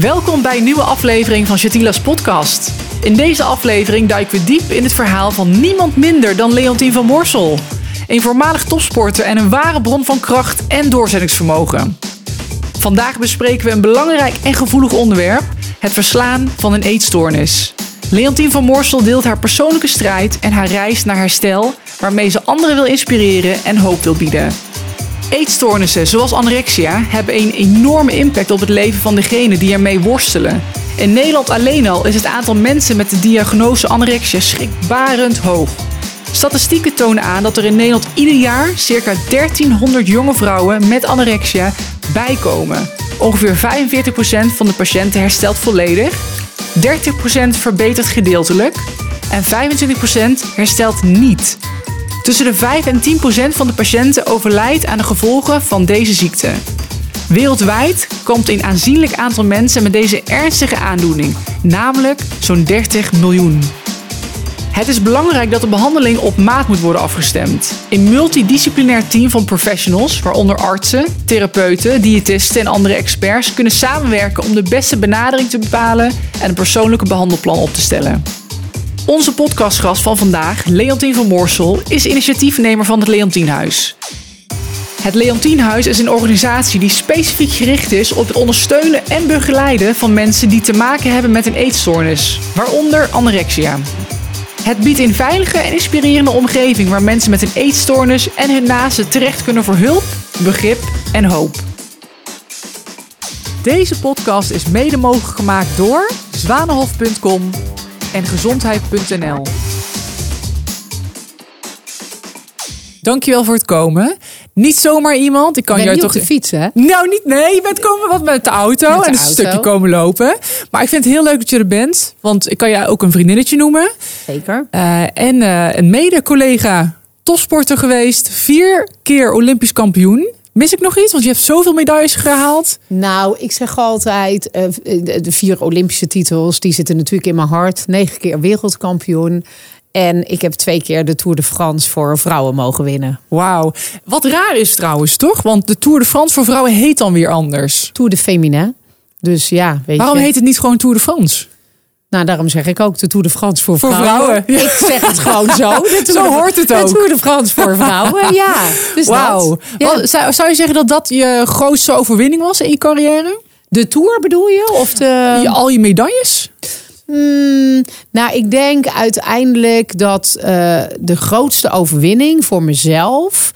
Welkom bij een nieuwe aflevering van Shatila's podcast. In deze aflevering duiken we diep in het verhaal van niemand minder dan Leontien van Morsel. Een voormalig topsporter en een ware bron van kracht en doorzettingsvermogen. Vandaag bespreken we een belangrijk en gevoelig onderwerp: het verslaan van een eetstoornis. Leontien van Morsel deelt haar persoonlijke strijd en haar reis naar herstel, waarmee ze anderen wil inspireren en hoop wil bieden. Eetstoornissen zoals anorexia hebben een enorme impact op het leven van degenen die ermee worstelen. In Nederland alleen al is het aantal mensen met de diagnose anorexia schrikbarend hoog. Statistieken tonen aan dat er in Nederland ieder jaar circa 1300 jonge vrouwen met anorexia bijkomen. Ongeveer 45% van de patiënten herstelt volledig, 30% verbetert gedeeltelijk en 25% herstelt niet. Tussen de 5 en 10 procent van de patiënten overlijdt aan de gevolgen van deze ziekte. Wereldwijd komt een aanzienlijk aantal mensen met deze ernstige aandoening, namelijk zo'n 30 miljoen. Het is belangrijk dat de behandeling op maat moet worden afgestemd. Een multidisciplinair team van professionals, waaronder artsen, therapeuten, diëtisten en andere experts, kunnen samenwerken om de beste benadering te bepalen en een persoonlijke behandelplan op te stellen. Onze podcastgast van vandaag, Leontien van Moorsel, is initiatiefnemer van het Leontienhuis. Het Leontienhuis is een organisatie die specifiek gericht is op het ondersteunen en begeleiden van mensen die te maken hebben met een eetstoornis, waaronder anorexia. Het biedt een veilige en inspirerende omgeving waar mensen met een eetstoornis en hun naasten terecht kunnen voor hulp, begrip en hoop. Deze podcast is mede mogelijk gemaakt door zwanenhof.com en gezondheid.nl. Dankjewel voor het komen. Niet zomaar iemand. Ik kan ben jou toch op de fiets, hè? Nou, niet. Nee, je bent komen wat met de auto Met de en een auto. stukje komen lopen. Maar ik vind het heel leuk dat je er bent, want ik kan jou ook een vriendinnetje noemen. Zeker. Eh, en eh, een mede-collega, topsporter geweest, vier keer Olympisch kampioen. Mis ik nog iets? Want je hebt zoveel medailles gehaald. Nou, ik zeg altijd, eh, de de vier Olympische titels, die zitten natuurlijk in mijn hart. Negen keer wereldkampioen. En ik heb twee keer de Tour de France voor vrouwen mogen winnen. Wauw. Wat raar is trouwens, toch? Want de Tour de France voor vrouwen heet dan weer anders. Tour de Féminin. Dus ja, weet Waarom je. heet het niet gewoon Tour de France? Nou, daarom zeg ik ook de Tour de France voor, Voor vrouwen. Ik zeg het gewoon zo. De Zo de- hoort het De ook. Tour de France voor vrouwen, ja. Dus Wauw. Ja. Zou, zou je zeggen dat dat je grootste overwinning was in je carrière? De Tour bedoel je? Of de... Je, al je medailles? Hmm, nou, ik denk uiteindelijk dat eh, de grootste overwinning voor mezelf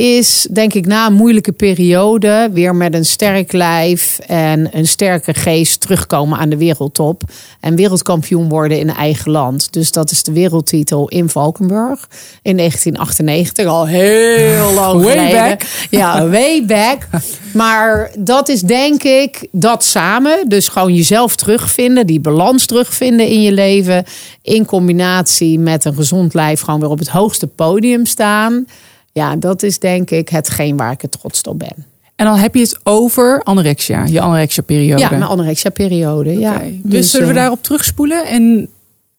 is, denk ik, na een moeilijke periode weer met een sterk lijf en een sterke geest terugkomen aan de wereldtop en wereldkampioen worden in eigen land. Dus dat is de wereldtitel in Valkenburg in 1998, al heel lang Way geleden. back. Ja, way back. Maar dat is denk ik dat samen. Dus gewoon jezelf terugvinden, die balans terugvinden in je leven. In combinatie met een gezond lijf gewoon weer op het hoogste podium staan. Ja, dat is denk ik hetgeen waar ik het trots op ben. En dan heb je het over anorexia, je anorexia-periode. Ja, mijn anorexia-periode. Ja. Oké. Dus, zullen we eh, daarop terugspoelen? En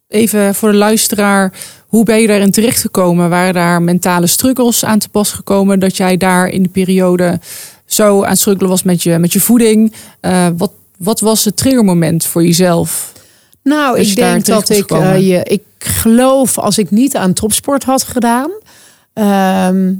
even voor de luisteraar, hoe ben je daarin terechtgekomen? Waren daar mentale struggles aan te pas gekomen? Dat jij daar in de periode zo aan het struggelen was met je, met je voeding? Eh, wat, wat was het triggermoment voor jezelf? Nou, ik je denk dat ik, eh, je, ik geloof als ik niet aan topsport had gedaan, ehm,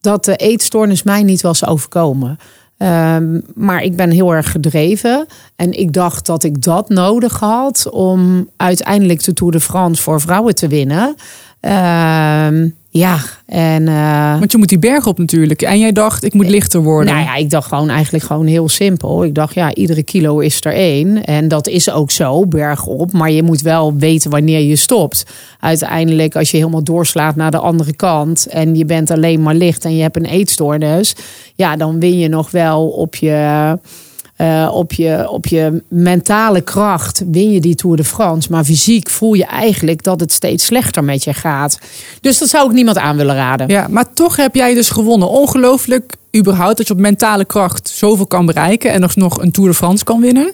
dat de eetstoornis mij niet was overkomen. Ehm, maar ik ben heel erg gedreven. En ik dacht dat ik dat nodig had om uiteindelijk de Tour de France voor vrouwen te winnen. Ehm, ja, en eh, Want je moet die berg op natuurlijk. En jij dacht, ik moet lichter worden. nou ja, ik dacht gewoon eigenlijk gewoon heel simpel. Ik dacht, ja, iedere kilo is er één. En dat is ook zo, bergop. Maar je moet wel weten wanneer je stopt. Uiteindelijk, als je helemaal doorslaat naar de andere kant... en je bent alleen maar licht en je hebt een eetstoornis... ja, dan win je nog wel op je... eh, op, je, op je mentale kracht win je die Tour de France. Maar fysiek voel je eigenlijk dat het steeds slechter met je gaat. Dus dat zou ik niemand aan willen raden. Ja, maar toch heb jij dus gewonnen. Ongelooflijk überhaupt dat je op mentale kracht zoveel kan bereiken. En nog nog een Tour de France kan winnen.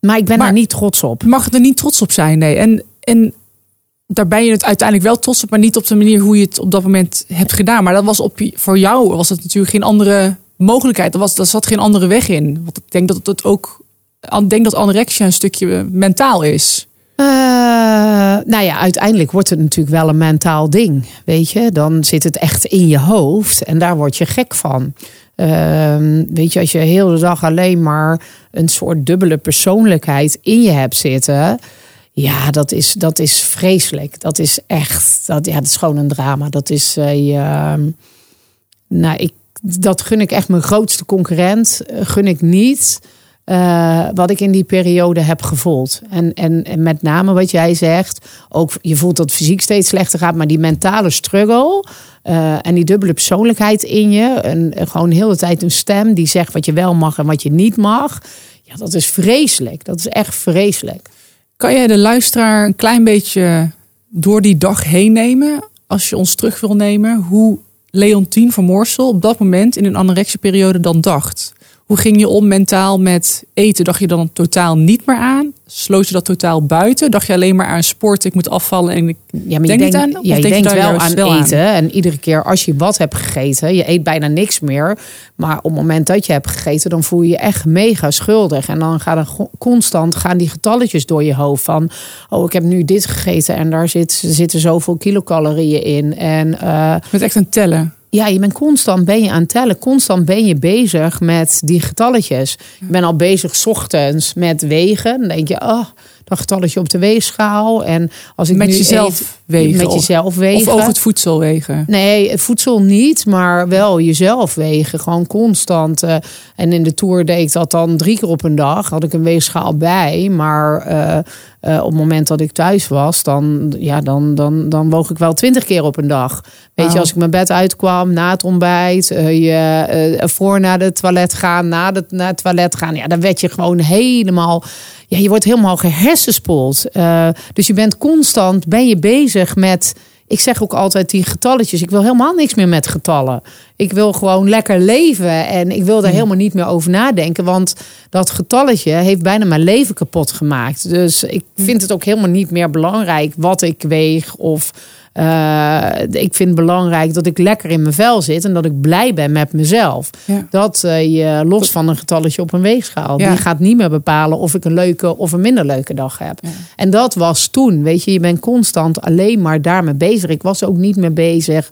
Maar ik ben Maar- daar niet trots op. Je mag er niet trots op zijn, nee. En, en daar ben je het uiteindelijk wel trots op, maar niet op de manier hoe je het op dat moment hebt gedaan. Maar dat was op, voor jou was het natuurlijk geen andere mogelijkheid. Er, was, er zat geen andere weg in. Want ik denk dat het ook ik denk dat anorexia een stukje mentaal is. Uh, nou ja, uiteindelijk wordt het natuurlijk wel een mentaal ding. Weet je, dan zit het echt in je hoofd en daar word je gek van. Uh, weet je, als je de dag alleen maar een soort dubbele persoonlijkheid in je hebt zitten. Ja, dat is, dat is vreselijk. Dat is echt, dat, ja, dat is gewoon een drama. Dat is, uh, nou, ik, dat gun ik echt mijn grootste concurrent. Gun ik niet. Uh, wat ik in die periode heb gevoeld. En, en, en met name wat jij zegt, ook je voelt dat fysiek steeds slechter gaat, maar die mentale struggle uh, en die dubbele persoonlijkheid in je, en gewoon heel de tijd een stem die zegt wat je wel mag en wat je niet mag, ja, dat is vreselijk. Dat is echt vreselijk. Kan jij de luisteraar een klein beetje door die dag heen nemen, als je ons terug wil nemen, hoe Leontien van Moorsel op dat moment in een anorexie-periode dan dacht? Hoe ging je om mentaal met eten? Dacht je dan totaal niet meer aan? Sloot je dat totaal buiten? Dacht je alleen maar aan sport, ik moet afvallen en ik ja, maar denk je niet aan? Ja, je denkt wel aan eten. En iedere keer als je wat hebt gegeten, je eet bijna niks meer. Maar op het moment dat je hebt gegeten, dan voel je je echt mega schuldig. En dan gaan er constant gaan die getalletjes door je hoofd van... oh, ik heb nu dit gegeten en daar zit, zitten zoveel kilocalorieën in. En, uh, Met echt een tellen? Ja, je bent constant ben je aan het tellen. Constant ben je bezig met die getalletjes. Je bent al bezig s ochtends met wegen. Dan denk je, oh, dat getalletje op de weegschaal. En als ik met nu jezelf eet, wegen. Met jezelf wegen. Of over het voedsel wegen. Nee, het voedsel niet, maar wel jezelf wegen. Gewoon constant. Uh, en in de tour deed ik dat dan drie keer op een dag. Had ik een weegschaal bij. Maar uh, uh, op het moment dat ik thuis was, dan, ja, dan, dan, dan woog ik wel twintig keer op een dag. Weet je, als ik mijn bed uitkwam, na het ontbijt, je voor naar de toilet gaan, na, de, naar het toilet gaan. Ja, dan werd je gewoon helemaal ja, je wordt helemaal gehersenspoeld. Uh, dus je bent constant, ben je bezig met... Ik zeg ook altijd die getalletjes. Ik wil helemaal niks meer met getallen. Ik wil gewoon lekker leven. En ik wil daar helemaal niet meer over nadenken. Want dat getalletje heeft bijna mijn leven kapot gemaakt. Dus ik vind het ook helemaal niet meer belangrijk wat ik weeg. Of uh, ik vind het belangrijk dat ik lekker in mijn vel zit. En dat ik blij ben met mezelf. Ja. Dat uh, je los van een getalletje op een weegschaal. Ja. Die gaat niet meer bepalen of ik een leuke of een minder leuke dag heb. Ja. En dat was toen. Weet je, je bent constant alleen maar daarmee bezig. Ik was ook niet meer bezig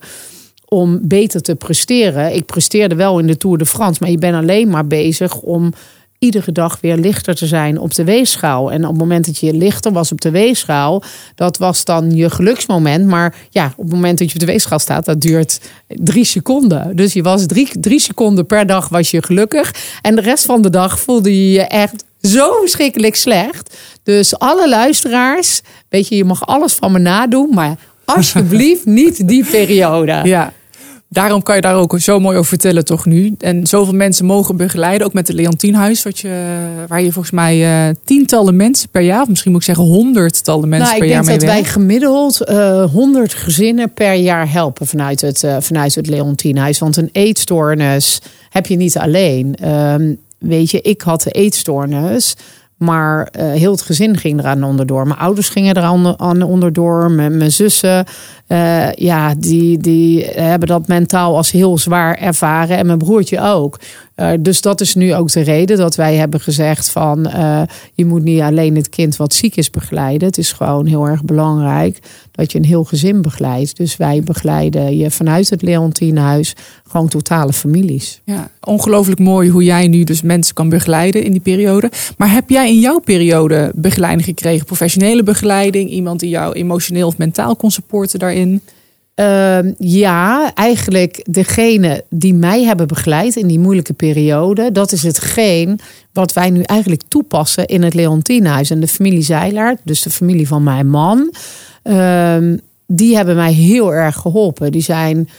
om beter te presteren. Ik presteerde wel in de Tour de France. Maar je bent alleen maar bezig om iedere dag weer lichter te zijn op de weegschaal. En op het moment dat je lichter was op de weegschaal, dat was dan je geluksmoment. Maar ja, op het moment dat je op de weegschaal staat, dat duurt drie seconden. Dus je was drie, drie seconden per dag was je gelukkig. En de rest van de dag voelde je je echt zo verschrikkelijk slecht. Dus alle luisteraars, weet je, je mag alles van me nadoen, maar alsjeblieft niet die periode. Ja. Daarom kan je daar ook zo mooi over vertellen, toch nu? En zoveel mensen mogen begeleiden, ook met het Leontienhuis, wat je, waar je volgens mij uh, tientallen mensen per jaar, of misschien moet ik zeggen honderdtallen mensen nou, per jaar mee Ik denk dat wij gemiddeld honderd uh, gezinnen per jaar helpen vanuit het, uh, vanuit het Leontienhuis. Want een eetstoornis heb je niet alleen. Um, weet je, ik had de eetstoornis. Maar heel het gezin ging eraan onderdoor. Mijn ouders gingen eraan aan onderdoor. Mijn, mijn zussen, uh, ja, die, die hebben dat mentaal als heel zwaar ervaren. En mijn broertje ook. Uh, dus dat is nu ook de reden dat wij hebben gezegd van... je moet niet alleen het kind wat ziek is begeleiden. Het is gewoon heel erg belangrijk dat je een heel gezin begeleidt. Dus wij begeleiden je vanuit het Leontienhuis gewoon totale families. Ja, ongelooflijk mooi hoe jij nu dus mensen kan begeleiden in die periode. Maar heb jij in jouw periode begeleiding gekregen? Professionele begeleiding? Iemand die jou emotioneel of mentaal kon supporten daarin? Uh, ja, eigenlijk degene die mij hebben begeleid in die moeilijke periode, dat is hetgeen wat wij nu eigenlijk toepassen in het Leontienhuis. En de familie Zeilaert, dus de familie van mijn man, uh, die hebben mij heel erg geholpen. Die zijn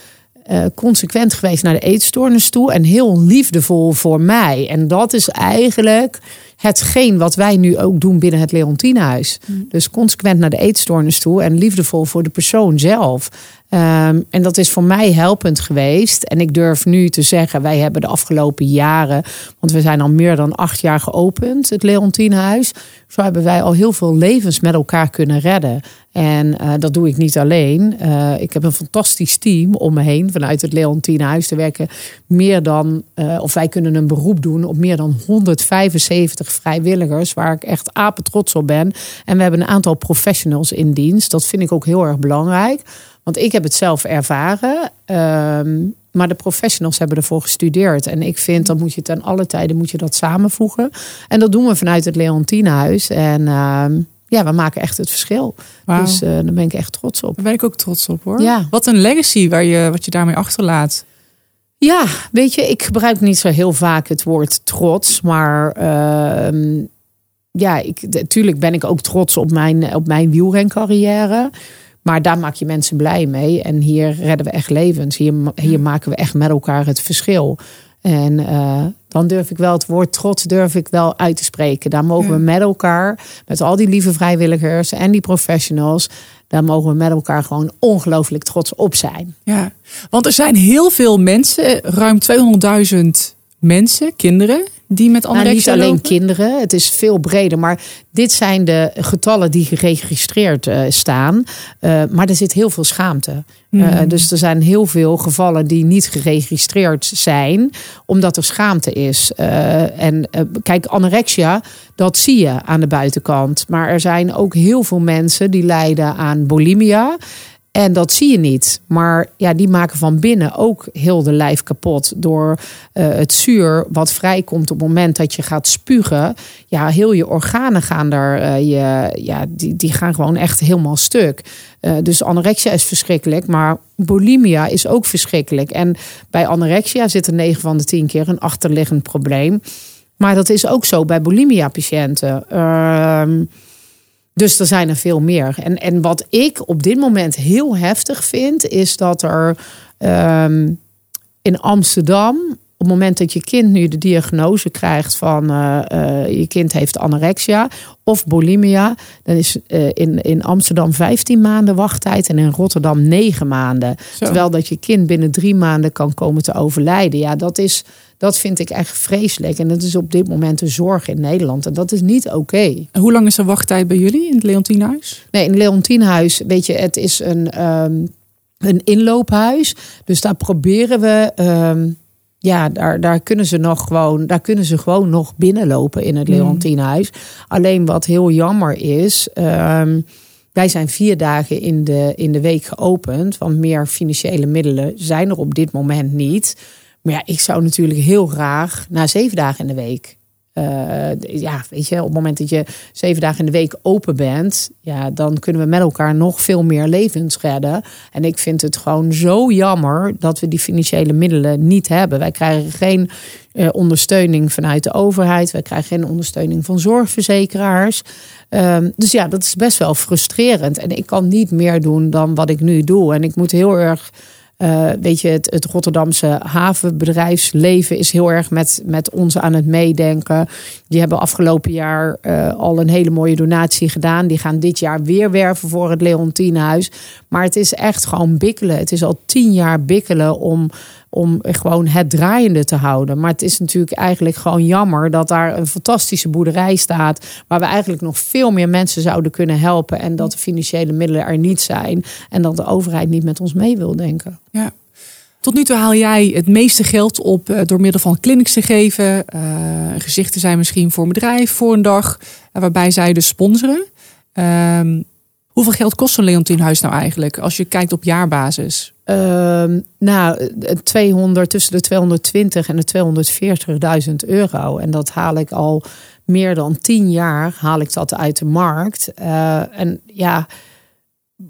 uh, consequent geweest naar de eetstoornis toe en heel liefdevol voor mij. En dat is eigenlijk hetgeen wat wij nu ook doen binnen het Leontienhuis. Mm. Dus consequent naar de eetstoornis toe en liefdevol voor de persoon zelf. Um, en dat is voor mij helpend geweest. En ik durf nu te zeggen, wij hebben de afgelopen jaren, want we zijn al meer dan acht jaar geopend, het Leontienhuis. Zo hebben wij al heel veel levens met elkaar kunnen redden. En uh, dat doe ik niet alleen. Uh, ik heb een fantastisch team om me heen vanuit het Leontienhuis. Er werken meer dan, uh, of wij kunnen een beroep doen op meer dan 175 50 vrijwilligers waar ik echt apen trots op ben. En we hebben een aantal professionals in dienst. Dat vind ik ook heel erg belangrijk. Want ik heb het zelf ervaren. Ehm, maar de professionals hebben ervoor gestudeerd. En ik vind dat moet je ten alle tijden moet je dat samenvoegen. En dat doen we vanuit het Leontinehuis. En ehm, ja, we maken echt het verschil. Dus uh, daar ben ik echt trots op. Daar ben ik ook trots op hoor. Ja. Wat een legacy waar je, wat je daarmee achterlaat. Ja, weet je, ik gebruik niet zo heel vaak het woord trots. Maar uh, ja, ik, natuurlijk ben ik ook trots op mijn, op mijn wielrencarrière. Maar daar maak je mensen blij mee. En hier redden we echt levens. Hier, hier maken we echt met elkaar het verschil. En uh, dan durf ik wel het woord trots durf ik wel uit te spreken. Daar mogen we met elkaar, met al die lieve vrijwilligers en die professionals, daar mogen we met elkaar gewoon ongelooflijk trots op zijn. Ja, want er zijn heel veel mensen, ruim 200.000 mensen, kinderen, die met nou, Niet alleen kinderen, het is veel breder. Maar dit zijn de getallen die geregistreerd uh, staan. Uh, maar er zit heel veel schaamte. Uh, dus er zijn heel veel gevallen die niet geregistreerd zijn, omdat er schaamte is. en kijk, anorexia, dat zie je aan de buitenkant. Maar er zijn ook heel veel mensen die lijden aan bulimia. En dat zie je niet. Maar ja, die maken van binnen ook heel de lijf kapot. Door uh, het zuur wat vrijkomt op het moment dat je gaat spugen. Ja, heel je organen gaan daar. Uh, je, ja, die, die gaan gewoon echt helemaal stuk. Uh, dus anorexia is verschrikkelijk. Maar bulimia is ook verschrikkelijk. En bij anorexia zit er 9 van de 10 keer een achterliggend probleem. Maar dat is ook zo bij bulimia-patiënten. Uh, dus er zijn er veel meer. En, en wat ik op dit moment heel heftig vind, is dat er um, in Amsterdam, op het moment dat je kind nu de diagnose krijgt van uh, uh, je kind heeft anorexia of bulimia, dan is uh, in, in Amsterdam 15 maanden wachttijd en in Rotterdam 9 maanden. Zo. Terwijl dat je kind binnen drie maanden kan komen te overlijden. Ja, dat is dat vind ik echt vreselijk. En dat is op dit moment de zorg in Nederland. En dat is niet oké. Okay. Hoe lang is de wachttijd bij jullie in het Leontienhuis? Nee, in het Leontienhuis, weet je, het is een, um, een inloophuis. Dus daar proberen we. Um, ja, daar, daar kunnen ze nog gewoon, daar kunnen ze gewoon nog binnenlopen in het mm. Leontienhuis. Alleen wat heel jammer is. Um, wij zijn vier dagen in de, in de week geopend. Want meer financiële middelen zijn er op dit moment niet. Maar ja, ik zou natuurlijk heel graag na zeven dagen in de week. Uh, ja, weet je, op het moment dat je zeven dagen in de week open bent, ja, dan kunnen we met elkaar nog veel meer levens redden. En ik vind het gewoon zo jammer dat we die financiële middelen niet hebben. Wij krijgen geen uh, ondersteuning vanuit de overheid, wij krijgen geen ondersteuning van zorgverzekeraars. Um, dus ja, dat is best wel frustrerend. En ik kan niet meer doen dan wat ik nu doe. En ik moet heel erg uh, weet je, het, het, Rotterdamse havenbedrijfsleven is heel erg met, met ons aan het meedenken. Die hebben afgelopen jaar uh, al een hele mooie donatie gedaan. Die gaan dit jaar weer werven voor het Leontienhuis. Maar het is echt gewoon bikkelen. Het is al tien jaar bikkelen om om gewoon het draaiende te houden. Maar het is natuurlijk eigenlijk gewoon jammer dat daar een fantastische boerderij staat. Waar we eigenlijk nog veel meer mensen zouden kunnen helpen. En dat de financiële middelen er niet zijn. En dat de overheid niet met ons mee wil denken. Ja. Tot nu toe haal jij het meeste geld op eh, door middel van clinics te geven. Uh, gezichten zijn misschien voor een bedrijf, voor een dag. Uh, waarbij zij dus sponsoren. Uh, hoeveel geld kost een Leontienhuis nou eigenlijk? Als je kijkt op jaarbasis. Uh, nou, 200, tussen de 220 en de 240.000 euro. En dat haal ik al meer dan 10 jaar haal ik dat uit de markt. Uh, en ja,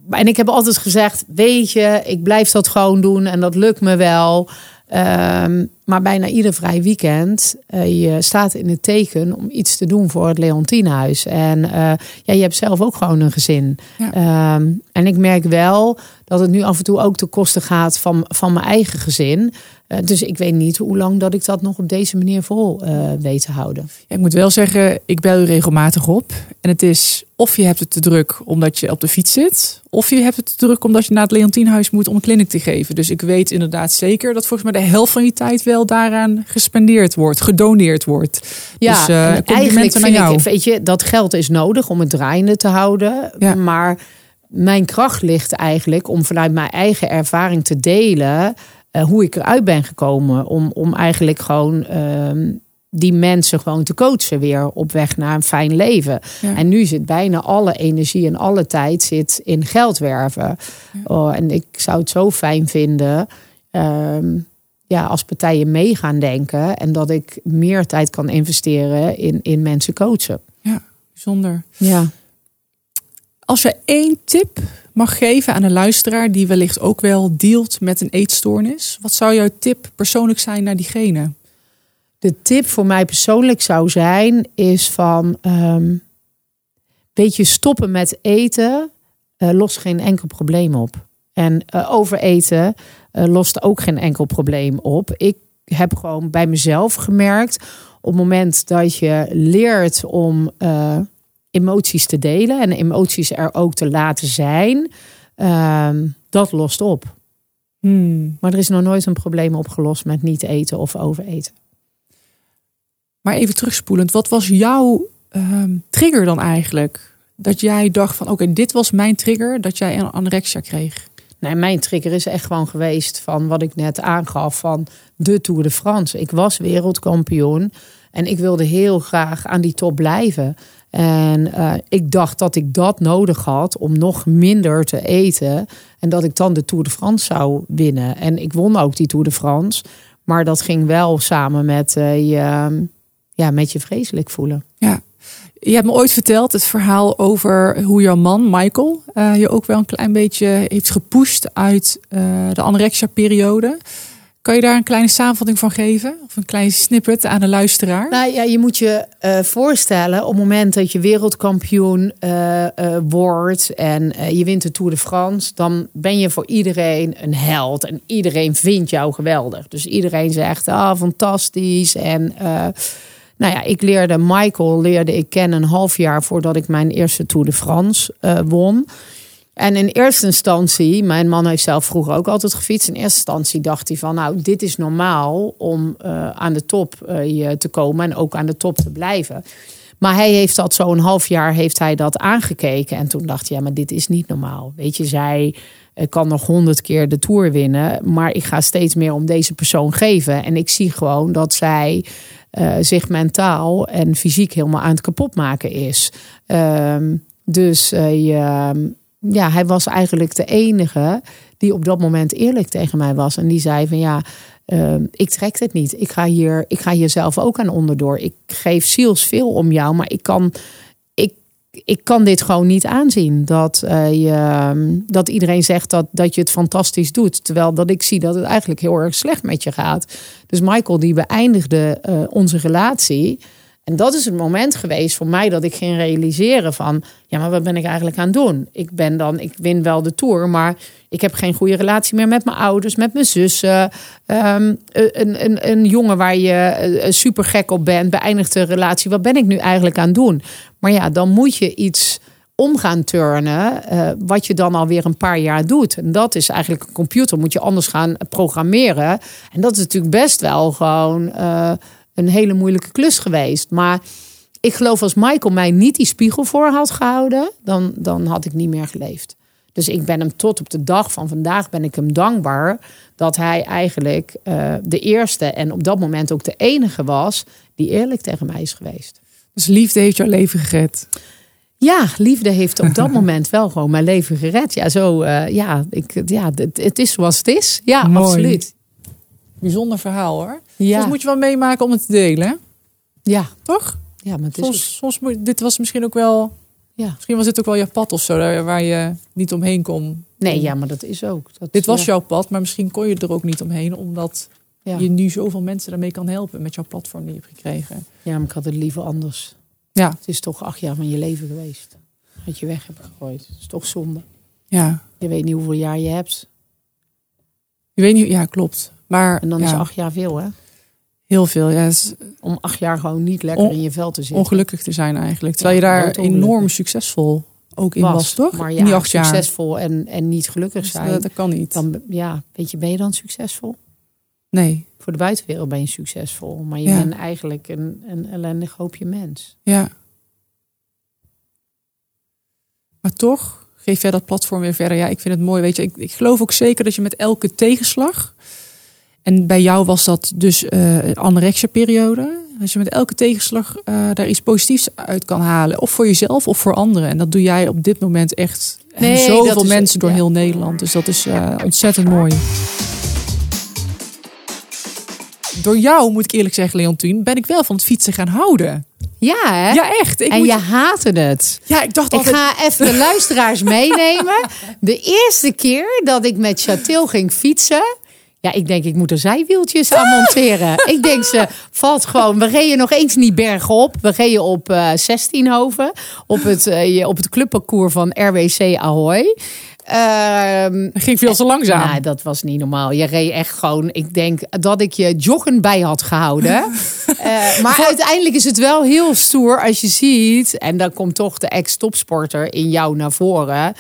en ik heb altijd gezegd, weet je, ik blijf dat gewoon doen en dat lukt me wel. Um, maar bijna ieder vrij weekend, uh, je staat in het teken om iets te doen voor het Leontienhuis. En uh, ja, je hebt zelf ook gewoon een gezin. Ja. Um, en ik merk wel dat het nu af en toe ook ten koste gaat van, van mijn eigen gezin. Uh, dus ik weet niet hoe lang dat ik dat nog op deze manier vol weet te houden. Ja, ik moet wel zeggen, ik bel u regelmatig op. En het is of je hebt het te druk omdat je op de fiets zit. Of je hebt het te druk omdat je naar het Leontienhuis moet om een kliniek te geven. Dus ik weet inderdaad zeker dat volgens mij de helft van je tijd wel daaraan gespendeerd wordt, gedoneerd wordt. Ja, dus, uh, eigenlijk vind jou. ik, weet je, dat geld is nodig om het draaiende te houden. Ja. Maar mijn kracht ligt eigenlijk om vanuit mijn eigen ervaring te delen uh, hoe ik eruit ben gekomen. Om, om eigenlijk gewoon. Uh, die mensen gewoon te coachen weer op weg naar een fijn leven. Ja. En nu zit bijna alle energie en alle tijd zit in geld werven. Oh, en ik zou het zo fijn vinden ehm, ja, als partijen mee gaan denken en dat ik meer tijd kan investeren in, in mensen coachen. Ja, bijzonder. Ja. Als je één tip mag geven aan een luisteraar die wellicht ook wel dealt met een eetstoornis, wat zou jouw tip persoonlijk zijn naar diegene? De tip voor mij persoonlijk zou zijn, is van ehm beetje stoppen met eten eh, lost geen enkel probleem op. En eh, overeten eh, lost ook geen enkel probleem op. Ik heb gewoon bij mezelf gemerkt, op het moment dat je leert om eh, emoties te delen en emoties er ook te laten zijn, ehm, dat lost op. Hmm. Maar er is nog nooit een probleem opgelost met niet eten of overeten. Maar even terugspoelend, wat was jouw ehm, trigger dan eigenlijk? Dat jij dacht van oké, dit was mijn trigger, dat jij een anorexia kreeg. Nee, mijn trigger is echt gewoon geweest van wat ik net aangaf van de Tour de France. Ik was wereldkampioen en ik wilde heel graag aan die top blijven. En eh, ik dacht dat ik dat nodig had om nog minder te eten. En dat ik dan de Tour de France zou winnen. En ik won ook die Tour de France. Maar dat ging wel samen met, eh, je, ja, met je vreselijk voelen. Ja. Je hebt me ooit verteld het verhaal over hoe jouw man, Michael, eh, je ook wel een klein beetje heeft gepusht uit eh, de anorexia-periode. Kan je daar een kleine samenvatting van geven? Of een klein snippet aan de luisteraar? Nou ja, je moet je eh, voorstellen op het moment dat je wereldkampioen wordt en je wint de Tour de France, dan ben je voor iedereen een held en iedereen vindt jou geweldig. Dus iedereen zegt, ah, fantastisch. En nou ja, ik leerde Michael leerde ik kennen een half jaar voordat ik mijn eerste Tour de France eh, won. En in eerste instantie, mijn man heeft zelf vroeger ook altijd gefietst. In eerste instantie dacht hij van, nou, dit is normaal om eh, aan de top je te komen en ook aan de top te blijven. Maar hij heeft dat zo'n half jaar heeft hij dat aangekeken. En toen dacht hij, ja, maar dit is niet normaal. Weet je, zij kan nog honderd keer de Tour winnen. Maar ik ga steeds meer om deze persoon geven. En ik zie gewoon dat zij eh, zich mentaal en fysiek helemaal aan het kapotmaken is. Ehm, dus eh, ja, hij was eigenlijk de enige die op dat moment eerlijk tegen mij was. En die zei van ja, ehm, ik trek het niet. Ik ga, hier, ik ga hier zelf ook aan onderdoor. Ik geef zielsveel om jou, maar ik kan, ik, kan dit gewoon niet aanzien. Dat, eh, je, dat iedereen zegt dat, dat je het fantastisch doet. Terwijl dat ik zie dat het eigenlijk heel erg slecht met je gaat. Dus Michael die beëindigde eh, onze relatie. En dat is het moment geweest voor mij dat ik ging realiseren van... ja, maar wat ben ik eigenlijk aan het doen? Ik ben dan, ik win wel de Tour, maar ik heb geen goede relatie meer met mijn ouders, met mijn zussen. Ehm, een, een, een jongen waar je eh, super gek op bent, beëindigt de relatie. Wat ben ik nu eigenlijk aan het doen? Maar ja, dan moet je iets om gaan turnen, eh, wat je dan alweer een paar jaar doet. En dat is eigenlijk een computer, moet je anders gaan programmeren. En dat is natuurlijk best wel gewoon... eh, een hele moeilijke klus geweest. Maar ik geloof als Michael mij niet die spiegel voor had gehouden, dan, dan had ik niet meer geleefd. Dus ik ben hem tot op de dag van vandaag ben ik hem dankbaar dat hij eigenlijk uh, de eerste en op dat moment ook de enige was die eerlijk tegen mij is geweest. Dus liefde heeft jouw leven gered. Ja, liefde heeft op dat moment wel gewoon mijn leven gered. Ja, zo, uh, ja, ik, ja het, het, is zoals het is. Ja, Mooi. absoluut. Bijzonder verhaal hoor. Ja. Soms moet je wel meemaken om het te delen. Ja. Toch? Ja, maar het is soms, soms moet, dit was misschien ook wel. Ja. Misschien was dit ook wel jouw pad of zo, waar je niet omheen kon. Nee, ja, maar dat is ook. Dat, dit was ja. jouw pad, maar misschien kon je er ook niet omheen, omdat ja. je nu zoveel mensen daarmee kan helpen met jouw platform die je hebt gekregen. Ja, maar ik had het liever anders. Ja. Het is toch acht jaar van je leven geweest. Dat je weg hebt gegooid. Dat is toch zonde. Ja. Je weet niet hoeveel jaar je hebt. Je weet niet, ja, klopt. Maar, en dan ja. is acht jaar veel, hè? Heel veel, ja. Is Om acht jaar gewoon niet lekker on, in je vel te zitten. Ongelukkig te zijn eigenlijk. Terwijl je daar enorm succesvol ook in was, was toch? Maar ja, in die acht succesvol en, en niet gelukkig zijn. Dat, dat kan niet. Dan, ja, weet je, ben je dan succesvol? Nee. Voor de buitenwereld ben je succesvol. Maar je ja. bent eigenlijk een, een ellendig hoopje mens. Ja. Maar toch geef jij dat platform weer verder. Ja, ik vind het mooi. Weet je, ik, ik geloof ook zeker dat je met elke tegenslag. En bij jou was dat dus uh, anorexia-periode. Als je met elke tegenslag uh, daar iets positiefs uit kan halen. Of voor jezelf of voor anderen. En dat doe jij op dit moment echt. Nee, en zoveel mensen door heel Nederland. Dus dat is uh, ontzettend mooi. Door jou, moet ik eerlijk zeggen, Leontien, ben ik wel van het fietsen gaan houden. Ja, hè? Ja, echt. Ik en je haatte het. Ja, ik dacht Ik ga even de luisteraars meenemen. De eerste keer dat ik met Chatil ging fietsen... Ja, ik denk, ik moet er zijwieltjes aan monteren. ik denk, ze valt gewoon. We reden nog eens niet bergop. We reden op uh, 16 Hoven. Op het, uh, op het clubparcours van RWC Ahoy. Uh, ging veel te langzaam. Nou, dat was niet normaal. Je reed echt gewoon. Ik denk dat ik je joggen bij had gehouden. uh, maar uiteindelijk is het wel heel stoer als je ziet. En dan komt toch de ex-topsporter in jou naar voren.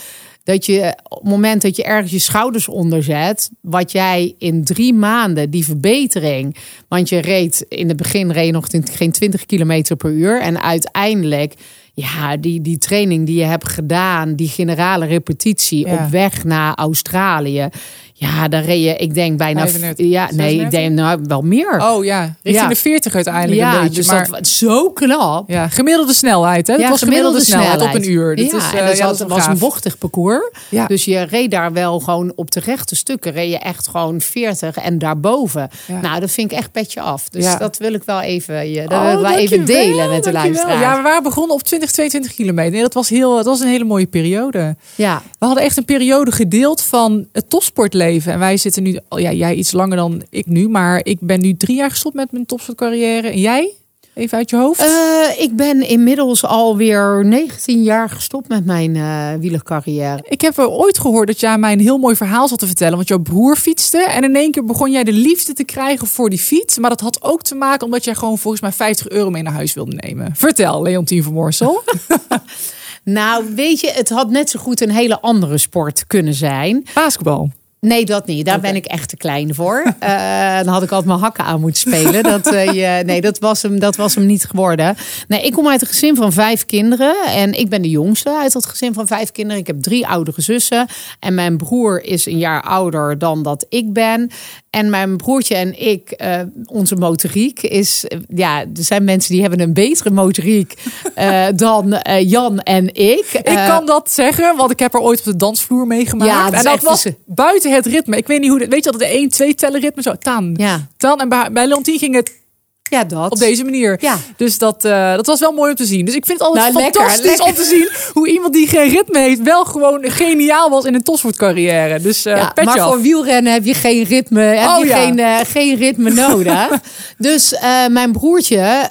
Dat je op het moment dat je ergens je schouders onderzet, wat jij in drie maanden, die verbetering. Want je reed in het begin reed nog geen 20 kilometer per uur. En uiteindelijk ja, die, die training die je hebt gedaan, die generale repetitie op weg naar Australië. Ja, daar reed je, ik denk bijna. 35, ja, nee, ik denk nou wel meer. Oh ja, richting de 40 uiteindelijk. Ja, een beetje, dus maar, dat zo knap. Ja, gemiddelde snelheid, hè? Dat ja, was gemiddelde, snelheid, op een uur. Dat ja, is, uh, ja, dat was een bochtig parcours. Ja. Dus je reed daar wel gewoon op de rechte stukken, reed je echt gewoon 40 en daarboven. Nou, dat vind ik echt petje af. Dus dat wil ik wel even, je, dat oh, wil ik wel even delen met de luisteraars. Ja, we waren begonnen op 20, 22 kilometer. Nee, dat was heel, dat was een hele mooie periode. Ja. We hadden echt een periode gedeeld van het topsportleven en wij zitten nu, ja, jij iets langer dan ik nu, maar ik ben nu drie jaar gestopt met mijn topsportcarrière. En jij? Even uit je hoofd. Uh, ik ben inmiddels alweer 19 jaar gestopt met mijn uh, wielercarrière. Ik heb ooit gehoord dat jij mij een heel mooi verhaal zat te vertellen. Want jouw broer fietste. En in één keer begon jij de liefde te krijgen voor die fiets. Maar dat had ook te maken omdat jij gewoon volgens mij 50 euro mee naar huis wilde nemen. Vertel, Leontien van Moorsel. nou, weet je, het had net zo goed een hele andere sport kunnen zijn. Basketbal. Nee, dat niet. Daar ben ik echt te klein voor. Uh, dan had ik altijd mijn hakken aan moeten spelen. Dat, uh, je, nee, dat was, hem, dat was hem niet geworden. Nee, ik kom uit een gezin van vijf kinderen. En ik ben de jongste uit dat gezin van vijf kinderen. Ik heb drie oudere zussen. En mijn broer is een jaar ouder dan dat ik ben. En mijn broertje en ik, uh, onze motoriek is... Ja, er zijn mensen die hebben een betere motoriek dan Jan en ik. Ik kan dat zeggen, want ik heb er ooit op de dansvloer meegemaakt. Ja, en dat was buiten het ritme. Ik weet niet hoe. Weet je dat de 1, 2 tellen ritme zo. Tan. Ja. Tan. En bij, bij Leontien ging het ja, dat. Op deze manier. Ja. Dus dat, uh, dat was wel mooi om te zien. Dus ik vind het altijd nou, fantastisch lekker, om te zien hoe iemand die geen ritme heeft wel gewoon geniaal was in een topsportcarrière. Dus uh, ja, maar voor wielrennen heb je geen ritme, heb oh, je ja. geen, uh, geen ritme nodig. dus mijn broertje,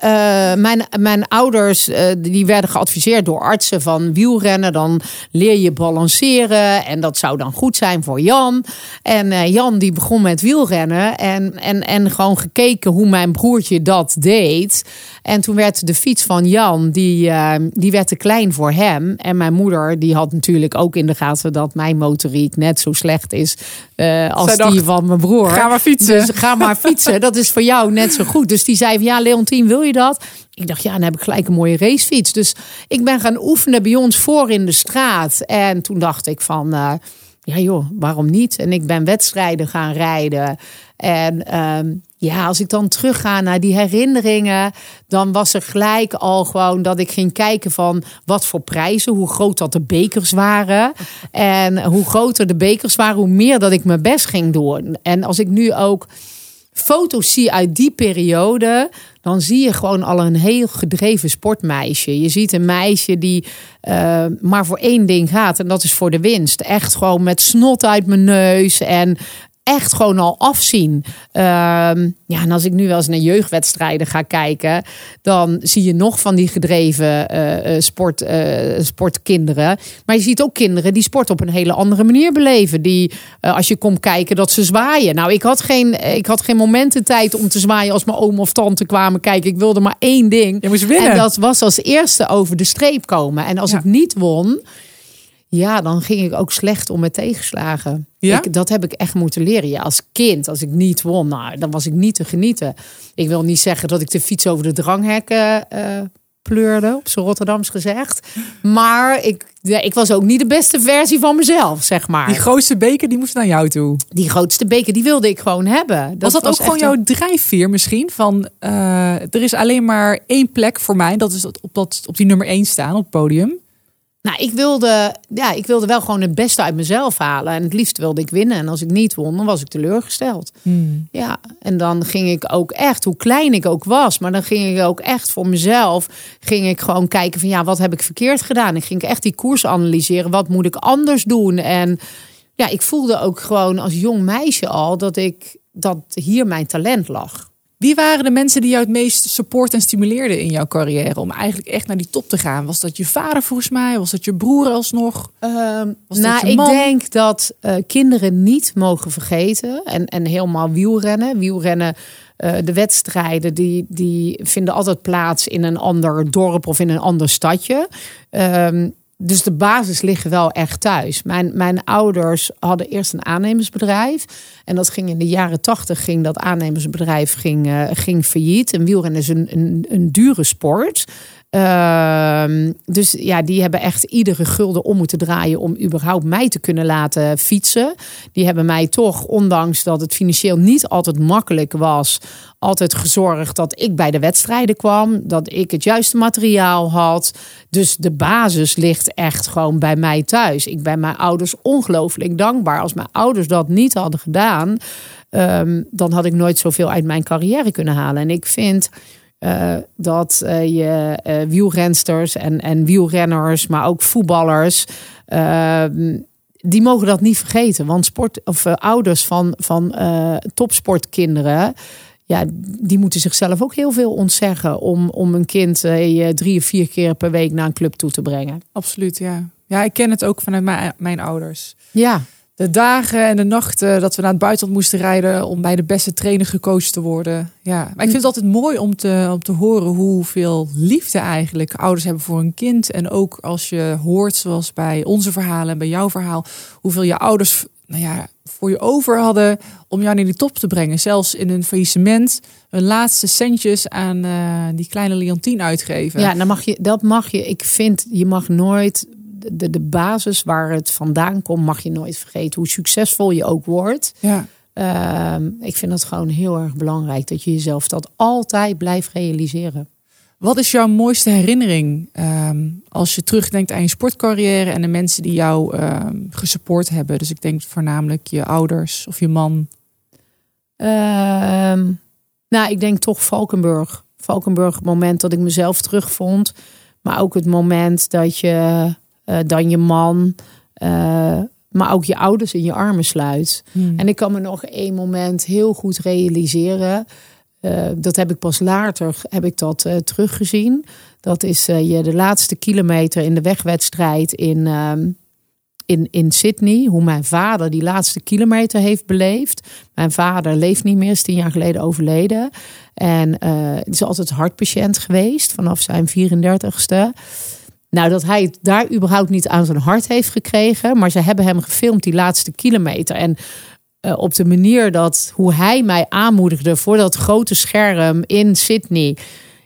mijn, mijn ouders, die werden geadviseerd door artsen van wielrennen. Dan leer je balanceren en dat zou dan goed zijn voor Jan. En Jan die begon met wielrennen en, en, en gewoon gekeken hoe mijn broertje dat deed. En toen werd de fiets van Jan, die, uh, die werd te klein voor hem. En mijn moeder, die had natuurlijk ook in de gaten dat mijn motoriek net zo slecht is uh, als die van mijn broer. Ga maar fietsen. Dus ga maar fietsen. Dat is voor jou net zo goed. Dus die zei van ja, Leontien, wil je dat? Ik dacht, ja, dan heb ik gelijk een mooie racefiets. Dus ik ben gaan oefenen bij ons voor in de straat. En toen dacht ik van, uh, ja joh, waarom niet? En ik ben wedstrijden gaan rijden. En ehm, ja, als ik dan terugga naar die herinneringen, dan was er gelijk al gewoon dat ik ging kijken van wat voor prijzen, hoe groot dat de bekers waren. En hoe groter de bekers waren, hoe meer dat ik mijn best ging doen. En als ik nu ook foto's zie uit die periode, dan zie je gewoon al een heel gedreven sportmeisje. Je ziet een meisje die uh, maar voor één ding gaat en dat is voor de winst. Echt gewoon met snot uit mijn neus en echt gewoon al afzien. Ehm, ja, en als ik nu wel eens naar jeugdwedstrijden ga kijken, dan zie je nog van die gedreven uh, sport, uh, sportkinderen. Maar je ziet ook kinderen die sport op een hele andere manier beleven. Die als je komt kijken, dat ze zwaaien. Nou, ik had geen, ik had geen momenten tijd om te zwaaien als mijn oom of tante kwamen kijken. Ik wilde maar één ding. Je moest winnen. En dat was als eerste over de streep komen. En als ik niet won ja, dan ging ik ook slecht om met tegenslagen. Ja? Ik, dat heb ik echt moeten leren. Ja, als kind, als ik niet won, nou, dan was ik niet te genieten. Ik wil niet zeggen dat ik de fiets over de dranghekken uh, pleurde, op zijn Rotterdams gezegd. Maar ik, ja, ik was ook niet de beste versie van mezelf, zeg maar. Die grootste beker, die moest naar jou toe. Die grootste beker, die wilde ik gewoon hebben. was dat ook gewoon jouw een- drijfveer misschien? Van, eh, er is alleen maar één plek voor mij. Dat is dat op, dat, op die nummer één staan op het podium. Nou, ik wilde, ja, ik wilde wel gewoon het beste uit mezelf halen. En het liefst wilde ik winnen. En als ik niet won, dan was ik teleurgesteld. Ja, en dan ging ik ook echt, hoe klein ik ook was, maar dan ging ik ook echt voor mezelf, ging ik gewoon kijken van ja, wat heb ik verkeerd gedaan? Ik ging echt die koers analyseren, wat moet ik anders doen? En ja, ik voelde ook gewoon als jong meisje al dat ik dat hier mijn talent lag. Wie waren de mensen die jou het meest support en stimuleerden in jouw carrière? Om eigenlijk echt naar die top te gaan. Was dat je vader volgens mij? Was dat je broer alsnog? Ehm, Was dat nou, ik denk dat eh, kinderen niet mogen vergeten. En, en helemaal wielrennen. Wielrennen, eh, de wedstrijden, die, die vinden altijd plaats in een ander dorp of in een ander stadje. Ehm, dus de basis liggen wel echt thuis. Mijn, mijn ouders hadden eerst een aannemersbedrijf. En dat ging in de jaren tachtig, ging dat aannemersbedrijf ging, eh, ging failliet. En wielrennen is een, een, een dure sport. Ehm, dus ja, die hebben echt iedere gulden om moeten draaien om überhaupt mij te kunnen laten fietsen. Die hebben mij toch, ondanks dat het financieel niet altijd makkelijk was, altijd gezorgd dat ik bij de wedstrijden kwam, dat ik het juiste materiaal had. Dus de basis ligt echt gewoon bij mij thuis. Ik ben mijn ouders ongelooflijk dankbaar. Als mijn ouders dat niet hadden gedaan, ehm, dan had ik nooit zoveel uit mijn carrière kunnen halen. En ik vind eh, dat eh, je eh, wielrensters en, en wielrenners, maar ook voetballers, ehm, die mogen dat niet vergeten. Want sport, of, ouders van, van topsportkinderen, ja, die moeten zichzelf ook heel veel ontzeggen om, om een kind drie of vier keer per week naar een club toe te brengen. Absoluut, ja. Ja, ik ken het ook vanuit mijn, mijn ouders. Ja, De dagen en de nachten dat we naar het buitenland moesten rijden om bij de beste trainer gecoacht te worden. Ja, maar ik vind het altijd mooi om te, om te horen hoeveel liefde eigenlijk ouders hebben voor een kind. En ook als je hoort, zoals bij onze verhalen en bij jouw verhaal, hoeveel je ouders nou ja, voor je over hadden om jou naar die top te brengen. Zelfs in een faillissement hun laatste centjes aan eh, die kleine Leontien uitgeven. ja dan mag je, dat mag je. Ik vind, je mag nooit de, de basis waar het vandaan komt, mag je nooit vergeten. Hoe succesvol je ook wordt. ja. Ehm, ik vind dat gewoon heel erg belangrijk dat je jezelf dat altijd blijft realiseren. Wat is jouw mooiste herinnering ehm, als je terugdenkt aan je sportcarrière en de mensen die jou ehm, gesupport hebben? Dus ik denk voornamelijk je ouders of je man. Nou, ik denk toch Valkenburg. Valkenburg, het moment dat ik mezelf terugvond. Maar ook het moment dat je eh, dan je man, eh, maar ook je ouders in je armen sluit. En ik kan me nog één moment heel goed realiseren. Eh, dat heb ik pas later heb ik dat teruggezien. Dat is je de laatste kilometer in de wegwedstrijd in, ehm, in, in Sydney. Hoe mijn vader die laatste kilometer heeft beleefd. Mijn vader leeft niet meer, is tien jaar geleden overleden. En is altijd hartpatiënt geweest vanaf zijn 34ste. Nou, dat hij het daar überhaupt niet aan zijn hart heeft gekregen. Maar ze hebben hem gefilmd die laatste kilometer. En eh, op de manier dat hoe hij mij aanmoedigde voor dat grote scherm in Sydney.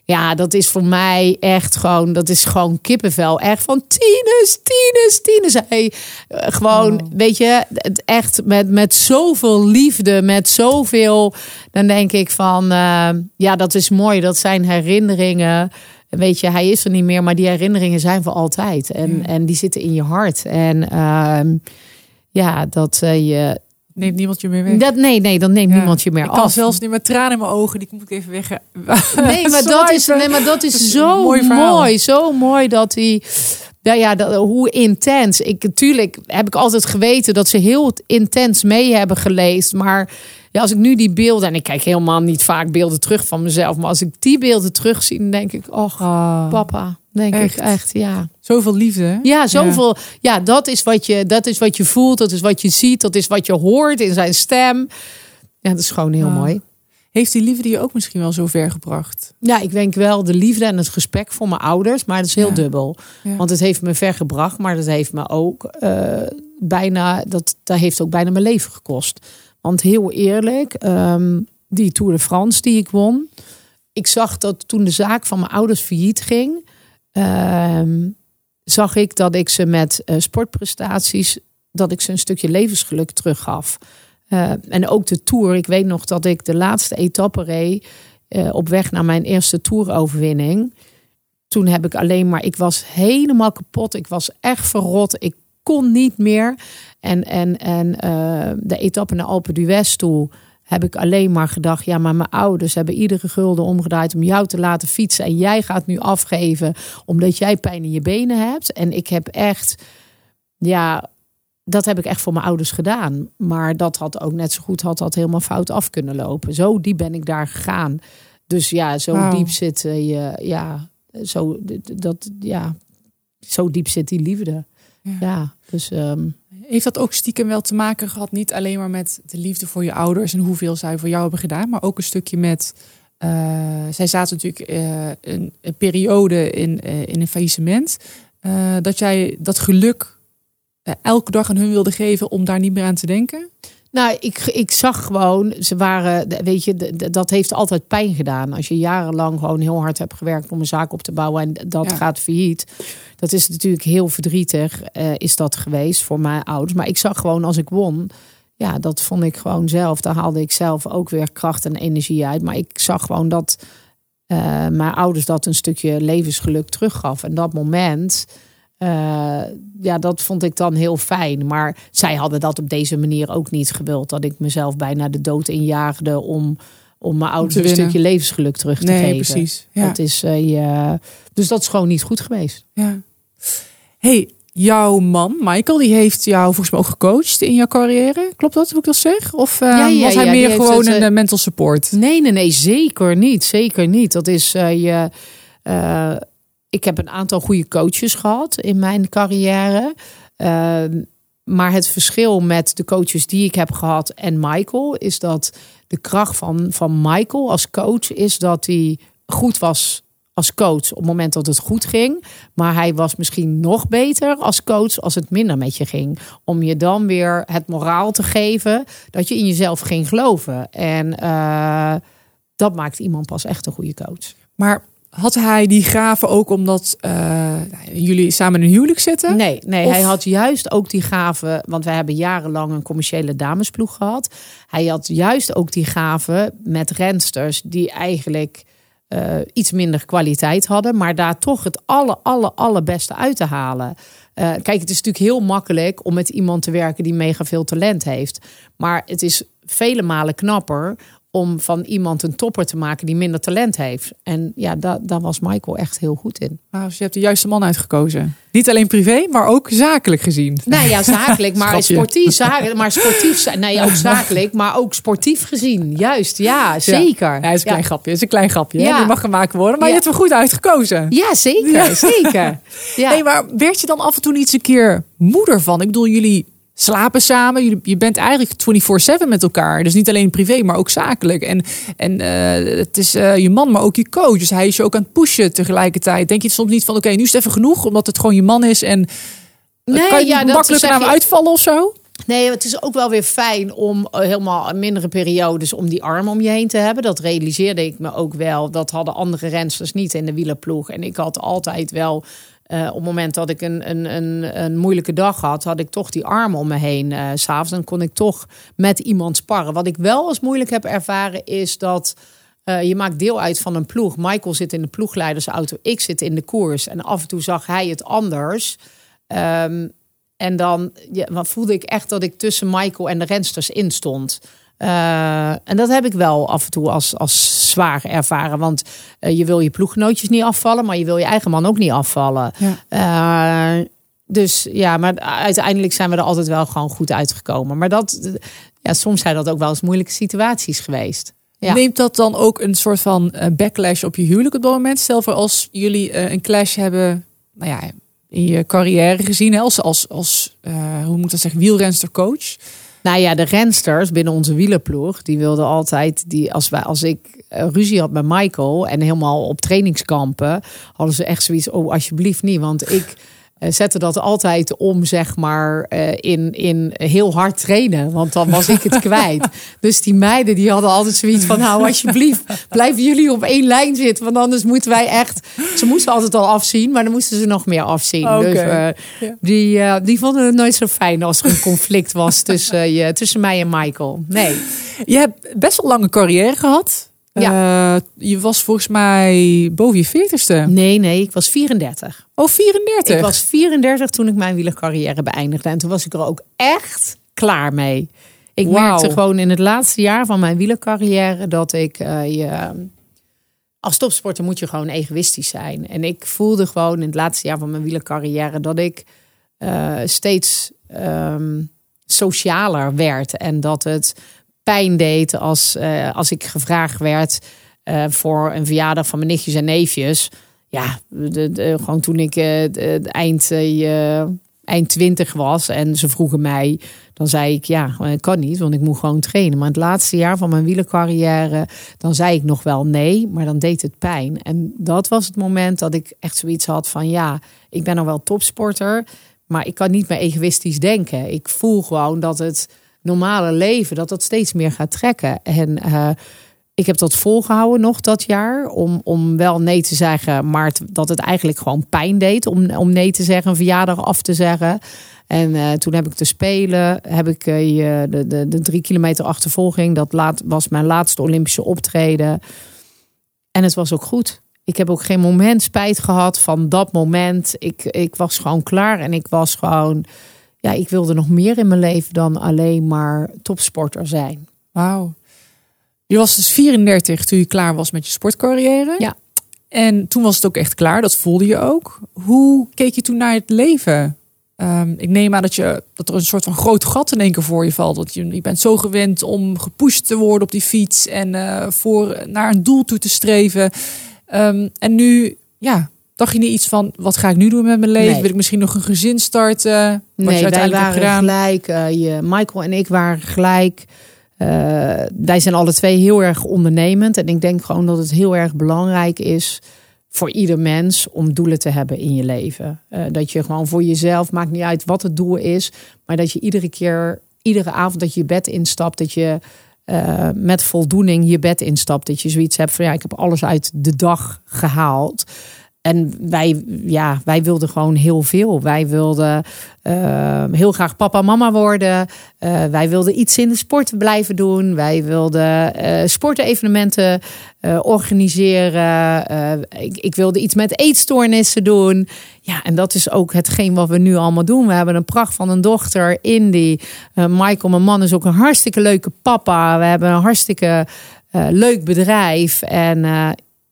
Ja, dat is voor mij echt gewoon, dat is gewoon kippenvel. Echt van Tines, Tines, Tines. Hij eh, gewoon, weet je, het echt met, met zoveel liefde, met zoveel. Dan denk ik van, eh, ja, dat is mooi. Dat zijn herinneringen. Weet je, hij is er niet meer, maar die herinneringen zijn voor altijd. En, en die zitten in je hart. En ehm, ja, dat eh, je. Neemt niemand je meer weg? Dat, nee, nee, dan neemt Ja. niemand je meer ik kan af. zelfs niet met tranen in mijn ogen, die moet ik even weg. Nee, maar dat is, nee, maar dat is Dat is zo mooi mooi. Zo mooi dat hij. Nou ja, dat, hoe intens. Ik, natuurlijk heb ik altijd geweten dat ze heel intens mee hebben geleefd. Maar ja, als ik nu die beelden. En ik kijk helemaal niet vaak beelden terug van mezelf. Maar als ik die beelden terugzie, dan denk ik: Och, Ah, papa. Denk Echt? ik echt, ja. Zoveel liefde. Ja, zoveel. Ja, dat, is wat je, dat is wat je voelt. Dat is wat je ziet. Dat is wat je hoort in zijn stem. Ja, dat is gewoon heel Ah. mooi. Heeft die liefde je ook misschien wel zo ver gebracht? Ja, ik denk wel de liefde en het gesprek voor mijn ouders, maar dat is heel Ja. dubbel. Ja. Want het heeft me ver gebracht, maar dat heeft me ook eh, bijna, dat, dat heeft ook bijna mijn leven gekost. Want heel eerlijk, ehm, die Tour de France die ik won, ik zag dat toen de zaak van mijn ouders failliet ging, ehm, zag ik dat ik ze met uh, sportprestaties, dat ik ze een stukje levensgeluk teruggaf. Uh, en ook de tour. Ik weet nog dat ik de laatste etappe reed uh, op weg naar mijn eerste toeroverwinning. Toen heb ik alleen maar, ik was helemaal kapot. Ik was echt verrot. Ik kon niet meer. En, en, en de etappe naar Alpe d'Huez toe heb ik alleen maar gedacht: ja, maar mijn ouders hebben iedere gulden omgedraaid om jou te laten fietsen. En jij gaat nu afgeven omdat jij pijn in je benen hebt. En ik heb echt, ja, dat heb ik echt voor mijn ouders gedaan. Maar dat had ook net zo goed had dat helemaal fout af kunnen lopen. Zo diep ben ik daar gegaan. Dus ja, zo diep zit je, ja, zo, dat, ja, zo diep zit die liefde. Ja, dus. Um, heeft dat ook stiekem wel te maken gehad, niet alleen maar met de liefde voor je ouders en hoeveel zij voor jou hebben gedaan, maar ook een stukje met. Uh, zij zaten natuurlijk uh, een, een, periode in, uh, in een faillissement. dat jij dat geluk elke dag aan hun wilde geven om daar niet meer aan te denken? Nou, ik, ik zag gewoon, ze waren, weet je, dat heeft altijd pijn gedaan. Als je jarenlang gewoon heel hard hebt gewerkt om een zaak op te bouwen en dat gaat failliet. Dat is natuurlijk heel verdrietig, uh, is dat geweest voor mijn ouders. Maar ik zag gewoon als ik won, ja, dat vond ik gewoon zelf. Daar haalde ik zelf ook weer kracht en energie uit. Maar ik zag gewoon dat uh, mijn ouders dat een stukje levensgeluk teruggaf. En dat moment uh, ja, dat vond ik dan heel fijn. Maar zij hadden dat op deze manier ook niet gewild. Dat ik mezelf bijna de dood injaagde om, om mijn ouders een stukje levensgeluk terug te nee, geven. Precies, ja. Dat is, uh, ja, dus dat is gewoon niet goed geweest. Ja. Hey, jouw man, Michael, die heeft jou volgens mij ook gecoacht in jouw carrière. Klopt dat, hoe ik dat zeg? Of uh, ja, ja, was hij meer gewoon het, een mental support? Nee, nee, nee, zeker niet. Zeker niet. Dat is je ik heb een aantal goede coaches gehad in mijn carrière. Ehm, maar het verschil met de coaches die ik heb gehad en Michael is dat de kracht van, van Michael als coach is dat hij goed was als coach op het moment dat het goed ging. Maar hij was misschien nog beter als coach als het minder met je ging. Om je dan weer het moraal te geven dat je in jezelf ging geloven. En uh, dat maakt iemand pas echt een goede coach. Maar had hij die gave ook omdat uh, jullie samen in een huwelijk zitten? Nee, nee hij had juist ook die gave, want we hebben jarenlang een commerciële damesploeg gehad. Hij had juist ook die gave met rensters die eigenlijk uh, iets minder kwaliteit hadden, maar daar toch het alle, alle, allerbeste uit te halen. Uh, kijk, het is natuurlijk heel makkelijk om met iemand te werken die mega veel talent heeft. Maar het is vele malen knapper om van iemand een topper te maken die minder talent heeft. En ja, daar, daar was Michael echt heel goed in. Nou, dus je hebt de juiste man uitgekozen. Niet alleen privé, maar ook zakelijk gezien. Nou ja, zakelijk, maar sportief. Zakelijk, maar sportief. Nee, ook zakelijk, maar ook sportief gezien. Juist, ja, zeker. Ja, ja is een klein grapje. is een klein grapje. Ja. Die mag gemaakt worden, maar je hebt er goed uitgekozen. Ja, zeker, zeker. Ja. Hey, maar werd je dan af en toe iets een keer moeder van? Ik bedoel, jullie slapen samen. Je, je bent eigenlijk 24-7 met elkaar. Dus niet alleen privé, maar ook zakelijk. En, en uh, het is uh, je man, maar ook je coach. Dus hij is je ook aan het pushen tegelijkertijd. Denk je soms niet van, oké, okay, nu is het even genoeg, omdat het gewoon je man is. En nee, kan je ja, makkelijker naar je... uitvallen of zo? Nee, het is ook wel weer fijn om helemaal mindere periodes om die arm om je heen te hebben. Dat realiseerde ik me ook wel. Dat hadden andere rensters niet in de wielerploeg. En ik had altijd wel uh, op het moment dat ik een, een, een, een, moeilijke dag had, had ik toch die armen om me heen. Uh, S'avonds dan kon ik toch met iemand sparren. Wat ik wel als moeilijk heb ervaren is dat uh, je maakt deel uit van een ploeg. Michael zit in de ploegleidersauto, ik zit in de koers. En af en toe zag hij het anders. Um, en dan ja, voelde ik echt dat ik tussen Michael en de rensters in stond. Uh, en dat heb ik wel af en toe als, als zwaar ervaren. Want uh, je wil je ploeggenootjes niet afvallen, maar je wil je eigen man ook niet afvallen. Ja. Uh, dus ja, maar uiteindelijk zijn we er altijd wel gewoon goed uitgekomen. Maar dat, ja, soms zijn dat ook wel eens moeilijke situaties geweest. Ja. Neemt dat dan ook een soort van backlash op je huwelijk op dat moment? Stel voor als jullie een clash hebben, nou ja, in je carrière gezien, als, als, als hoe moet dat zeggen, wielrenster coach. Nou ja, de rensters binnen onze wielerploeg, die wilden altijd, die, als, wij, als ik eh, ruzie had met Michael en helemaal op trainingskampen, hadden ze echt zoiets, oh alsjeblieft niet, want ik... eh, zette dat altijd om, zeg maar, eh, in, in heel hard trainen. Want dan was ik het kwijt. Dus die meiden die hadden altijd zoiets van, nou alsjeblieft, blijven jullie op één lijn zitten. Want anders moeten wij echt... Ze moesten altijd al afzien, maar dan moesten ze nog meer afzien. Okay. Dus uh, die, die vonden het nooit zo fijn als er een conflict was tussen, je, tussen mij en Michael. Nee. Je hebt best wel lange carrière gehad. Ja. Uh, je was volgens mij boven je veertigste. Nee, nee, ik was 34. Oh, 34? Ik was 34 toen ik mijn wielercarrière beëindigde. En toen was ik er ook echt klaar mee. Ik wow. merkte gewoon in het laatste jaar van mijn wielercarrière dat ik... Uh, je, als topsporter moet je gewoon egoïstisch zijn. En ik voelde gewoon in het laatste jaar van mijn wielercarrière... dat ik uh, steeds um, socialer werd. En dat het pijn deed als, uh, als ik gevraagd werd uh, voor een verjaardag van mijn nichtjes en neefjes. Ja, de, de, gewoon toen ik de, de eind, eind 20 was en ze vroegen mij, dan zei ik ja, kan niet, want ik moet gewoon trainen. Maar het laatste jaar van mijn wielercarrière, dan zei ik nog wel nee, maar dan deed het pijn. En dat was het moment dat ik echt zoiets had van ja, ik ben nog wel topsporter, maar ik kan niet meer egoïstisch denken. Ik voel gewoon dat het normale leven, dat dat steeds meer gaat trekken. En uh, ik heb dat volgehouden nog dat jaar, om, om wel nee te zeggen, maar dat het eigenlijk gewoon pijn deed om, om nee te zeggen, een verjaardag af te zeggen. En uh, toen heb ik te spelen, heb ik uh, de, de, de drie kilometer achtervolging. Dat laat, was mijn laatste Olympische optreden. En het was ook goed. Ik heb ook geen moment spijt gehad van dat moment. Ik, ik was gewoon klaar en ik was gewoon ja, ik wilde nog meer in mijn leven dan alleen maar topsporter zijn. Wauw. Je was dus 34 toen je klaar was met je sportcarrière. Ja. En toen was het ook echt klaar, dat voelde je ook. Hoe keek je toen naar het leven? Um, ik neem aan dat, je, dat er een soort van groot gat in één keer voor je valt. Want je, je bent zo gewend om gepusht te worden op die fiets en uh, voor, naar een doel toe te streven. Um, en nu, ja, Dacht je niet iets van, wat ga ik nu doen met mijn leven? Nee. Wil ik misschien nog een gezin starten? Wat nee, je wij waren gelijk. Uh, je, Michael en ik waren gelijk. Uh, wij zijn alle twee heel erg ondernemend. En ik denk gewoon dat het heel erg belangrijk is voor ieder mens om doelen te hebben in je leven. Uh, dat je gewoon voor jezelf, maakt niet uit wat het doel is, maar dat je iedere keer, iedere avond dat je je bed instapt, dat je uh, met voldoening je bed instapt. Dat je zoiets hebt van ja, ik heb alles uit de dag gehaald. En wij, ja, wij wilden gewoon heel veel. Wij wilden uh, heel graag papa en mama worden. Uh, wij wilden iets in de sport blijven doen. Wij wilden uh, sportevenementen organiseren. Ik, ik, wilde iets met eetstoornissen doen. Ja, en dat is ook hetgeen wat we nu allemaal doen. We hebben een pracht van een dochter, Indy. Michael, mijn man, is ook een hartstikke leuke papa. We hebben een hartstikke leuk bedrijf. En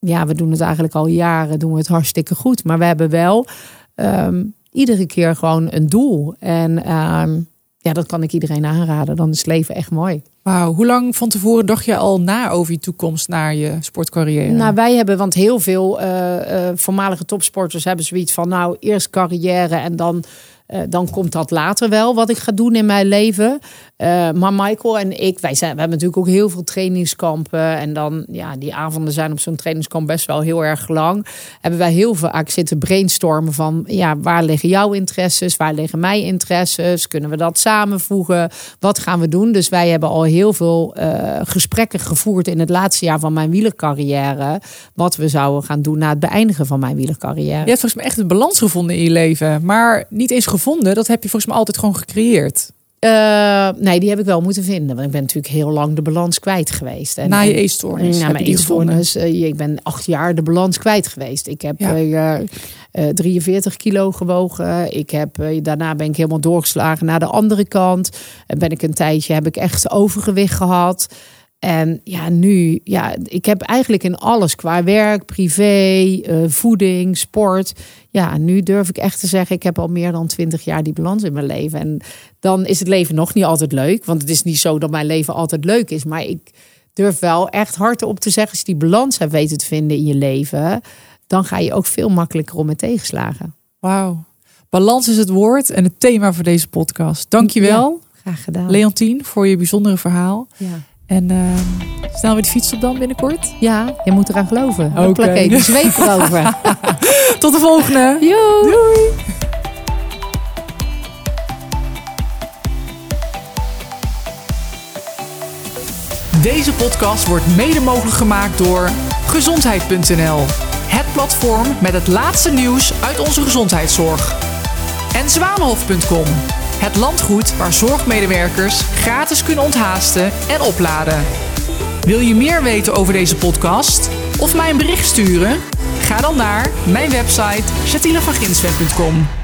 ja, we doen het eigenlijk al jaren, doen we het hartstikke goed. Maar we hebben wel um, iedere keer gewoon een doel. En um, ja, dat kan ik iedereen aanraden. Dan is het leven echt mooi. Wauw, hoe lang van tevoren dacht je al na over je toekomst naar je sportcarrière? Nou, wij hebben, want heel veel uh, uh, voormalige topsporters hebben zoiets van, nou, eerst carrière en dan uh, dan komt dat later wel wat ik ga doen in mijn leven. Uh, maar Michael en ik, wij zijn, we hebben natuurlijk ook heel veel trainingskampen. En dan, ja, die avonden zijn op zo'n trainingskamp best wel heel erg lang. Hebben wij heel veel zitten brainstormen van, ja, waar liggen jouw interesses? Waar liggen mijn interesses? Kunnen we dat samenvoegen? Wat gaan we doen? Dus wij hebben al heel veel uh, gesprekken gevoerd in het laatste jaar van mijn wielercarrière. Wat we zouden gaan doen na het beëindigen van mijn wielercarrière. Je hebt volgens mij echt een balans gevonden in je leven. Maar niet eens gevonden, dat heb je volgens mij altijd gewoon gecreëerd. Uh, nee, die heb ik wel moeten vinden. Want ik ben natuurlijk heel lang de balans kwijt geweest. En, Na je eetstoornis? Na mijn eetstoornis. Uh, ik ben acht jaar de balans kwijt geweest. Ik heb ja. uh, 43 kilo gewogen. Ik heb, daarna ben ik helemaal doorgeslagen naar de andere kant. En ben ik een tijdje, heb ik echt overgewicht gehad. En ja, nu, ja, ik heb eigenlijk in alles qua werk, privé, uh, voeding, sport. Ja, nu durf ik echt te zeggen, ik heb al meer dan twintig jaar die balans in mijn leven. En dan is het leven nog niet altijd leuk. Want het is niet zo dat mijn leven altijd leuk is. Maar ik durf wel echt hardop te zeggen, als je die balans hebt weten te vinden in je leven, dan ga je ook veel makkelijker om met tegenslagen. Wauw. Balans is het woord en het thema voor deze podcast. Dankjewel. Ja, graag gedaan. Leontien, voor je bijzondere verhaal. Ja. En uh, snel weer de fiets op dan binnenkort. Ja, je moet eraan geloven. Oké. Okay. dus weet erover. Tot de volgende. Doei. Deze podcast wordt mede mogelijk gemaakt door gezondheid.nl. Het platform met het laatste nieuws uit onze gezondheidszorg. En zwanenhof.com. Het landgoed waar zorgmedewerkers gratis kunnen onthaasten en opladen. Wil je meer weten over deze podcast of mij een bericht sturen? Ga dan naar mijn website jatinevanginsweg.com.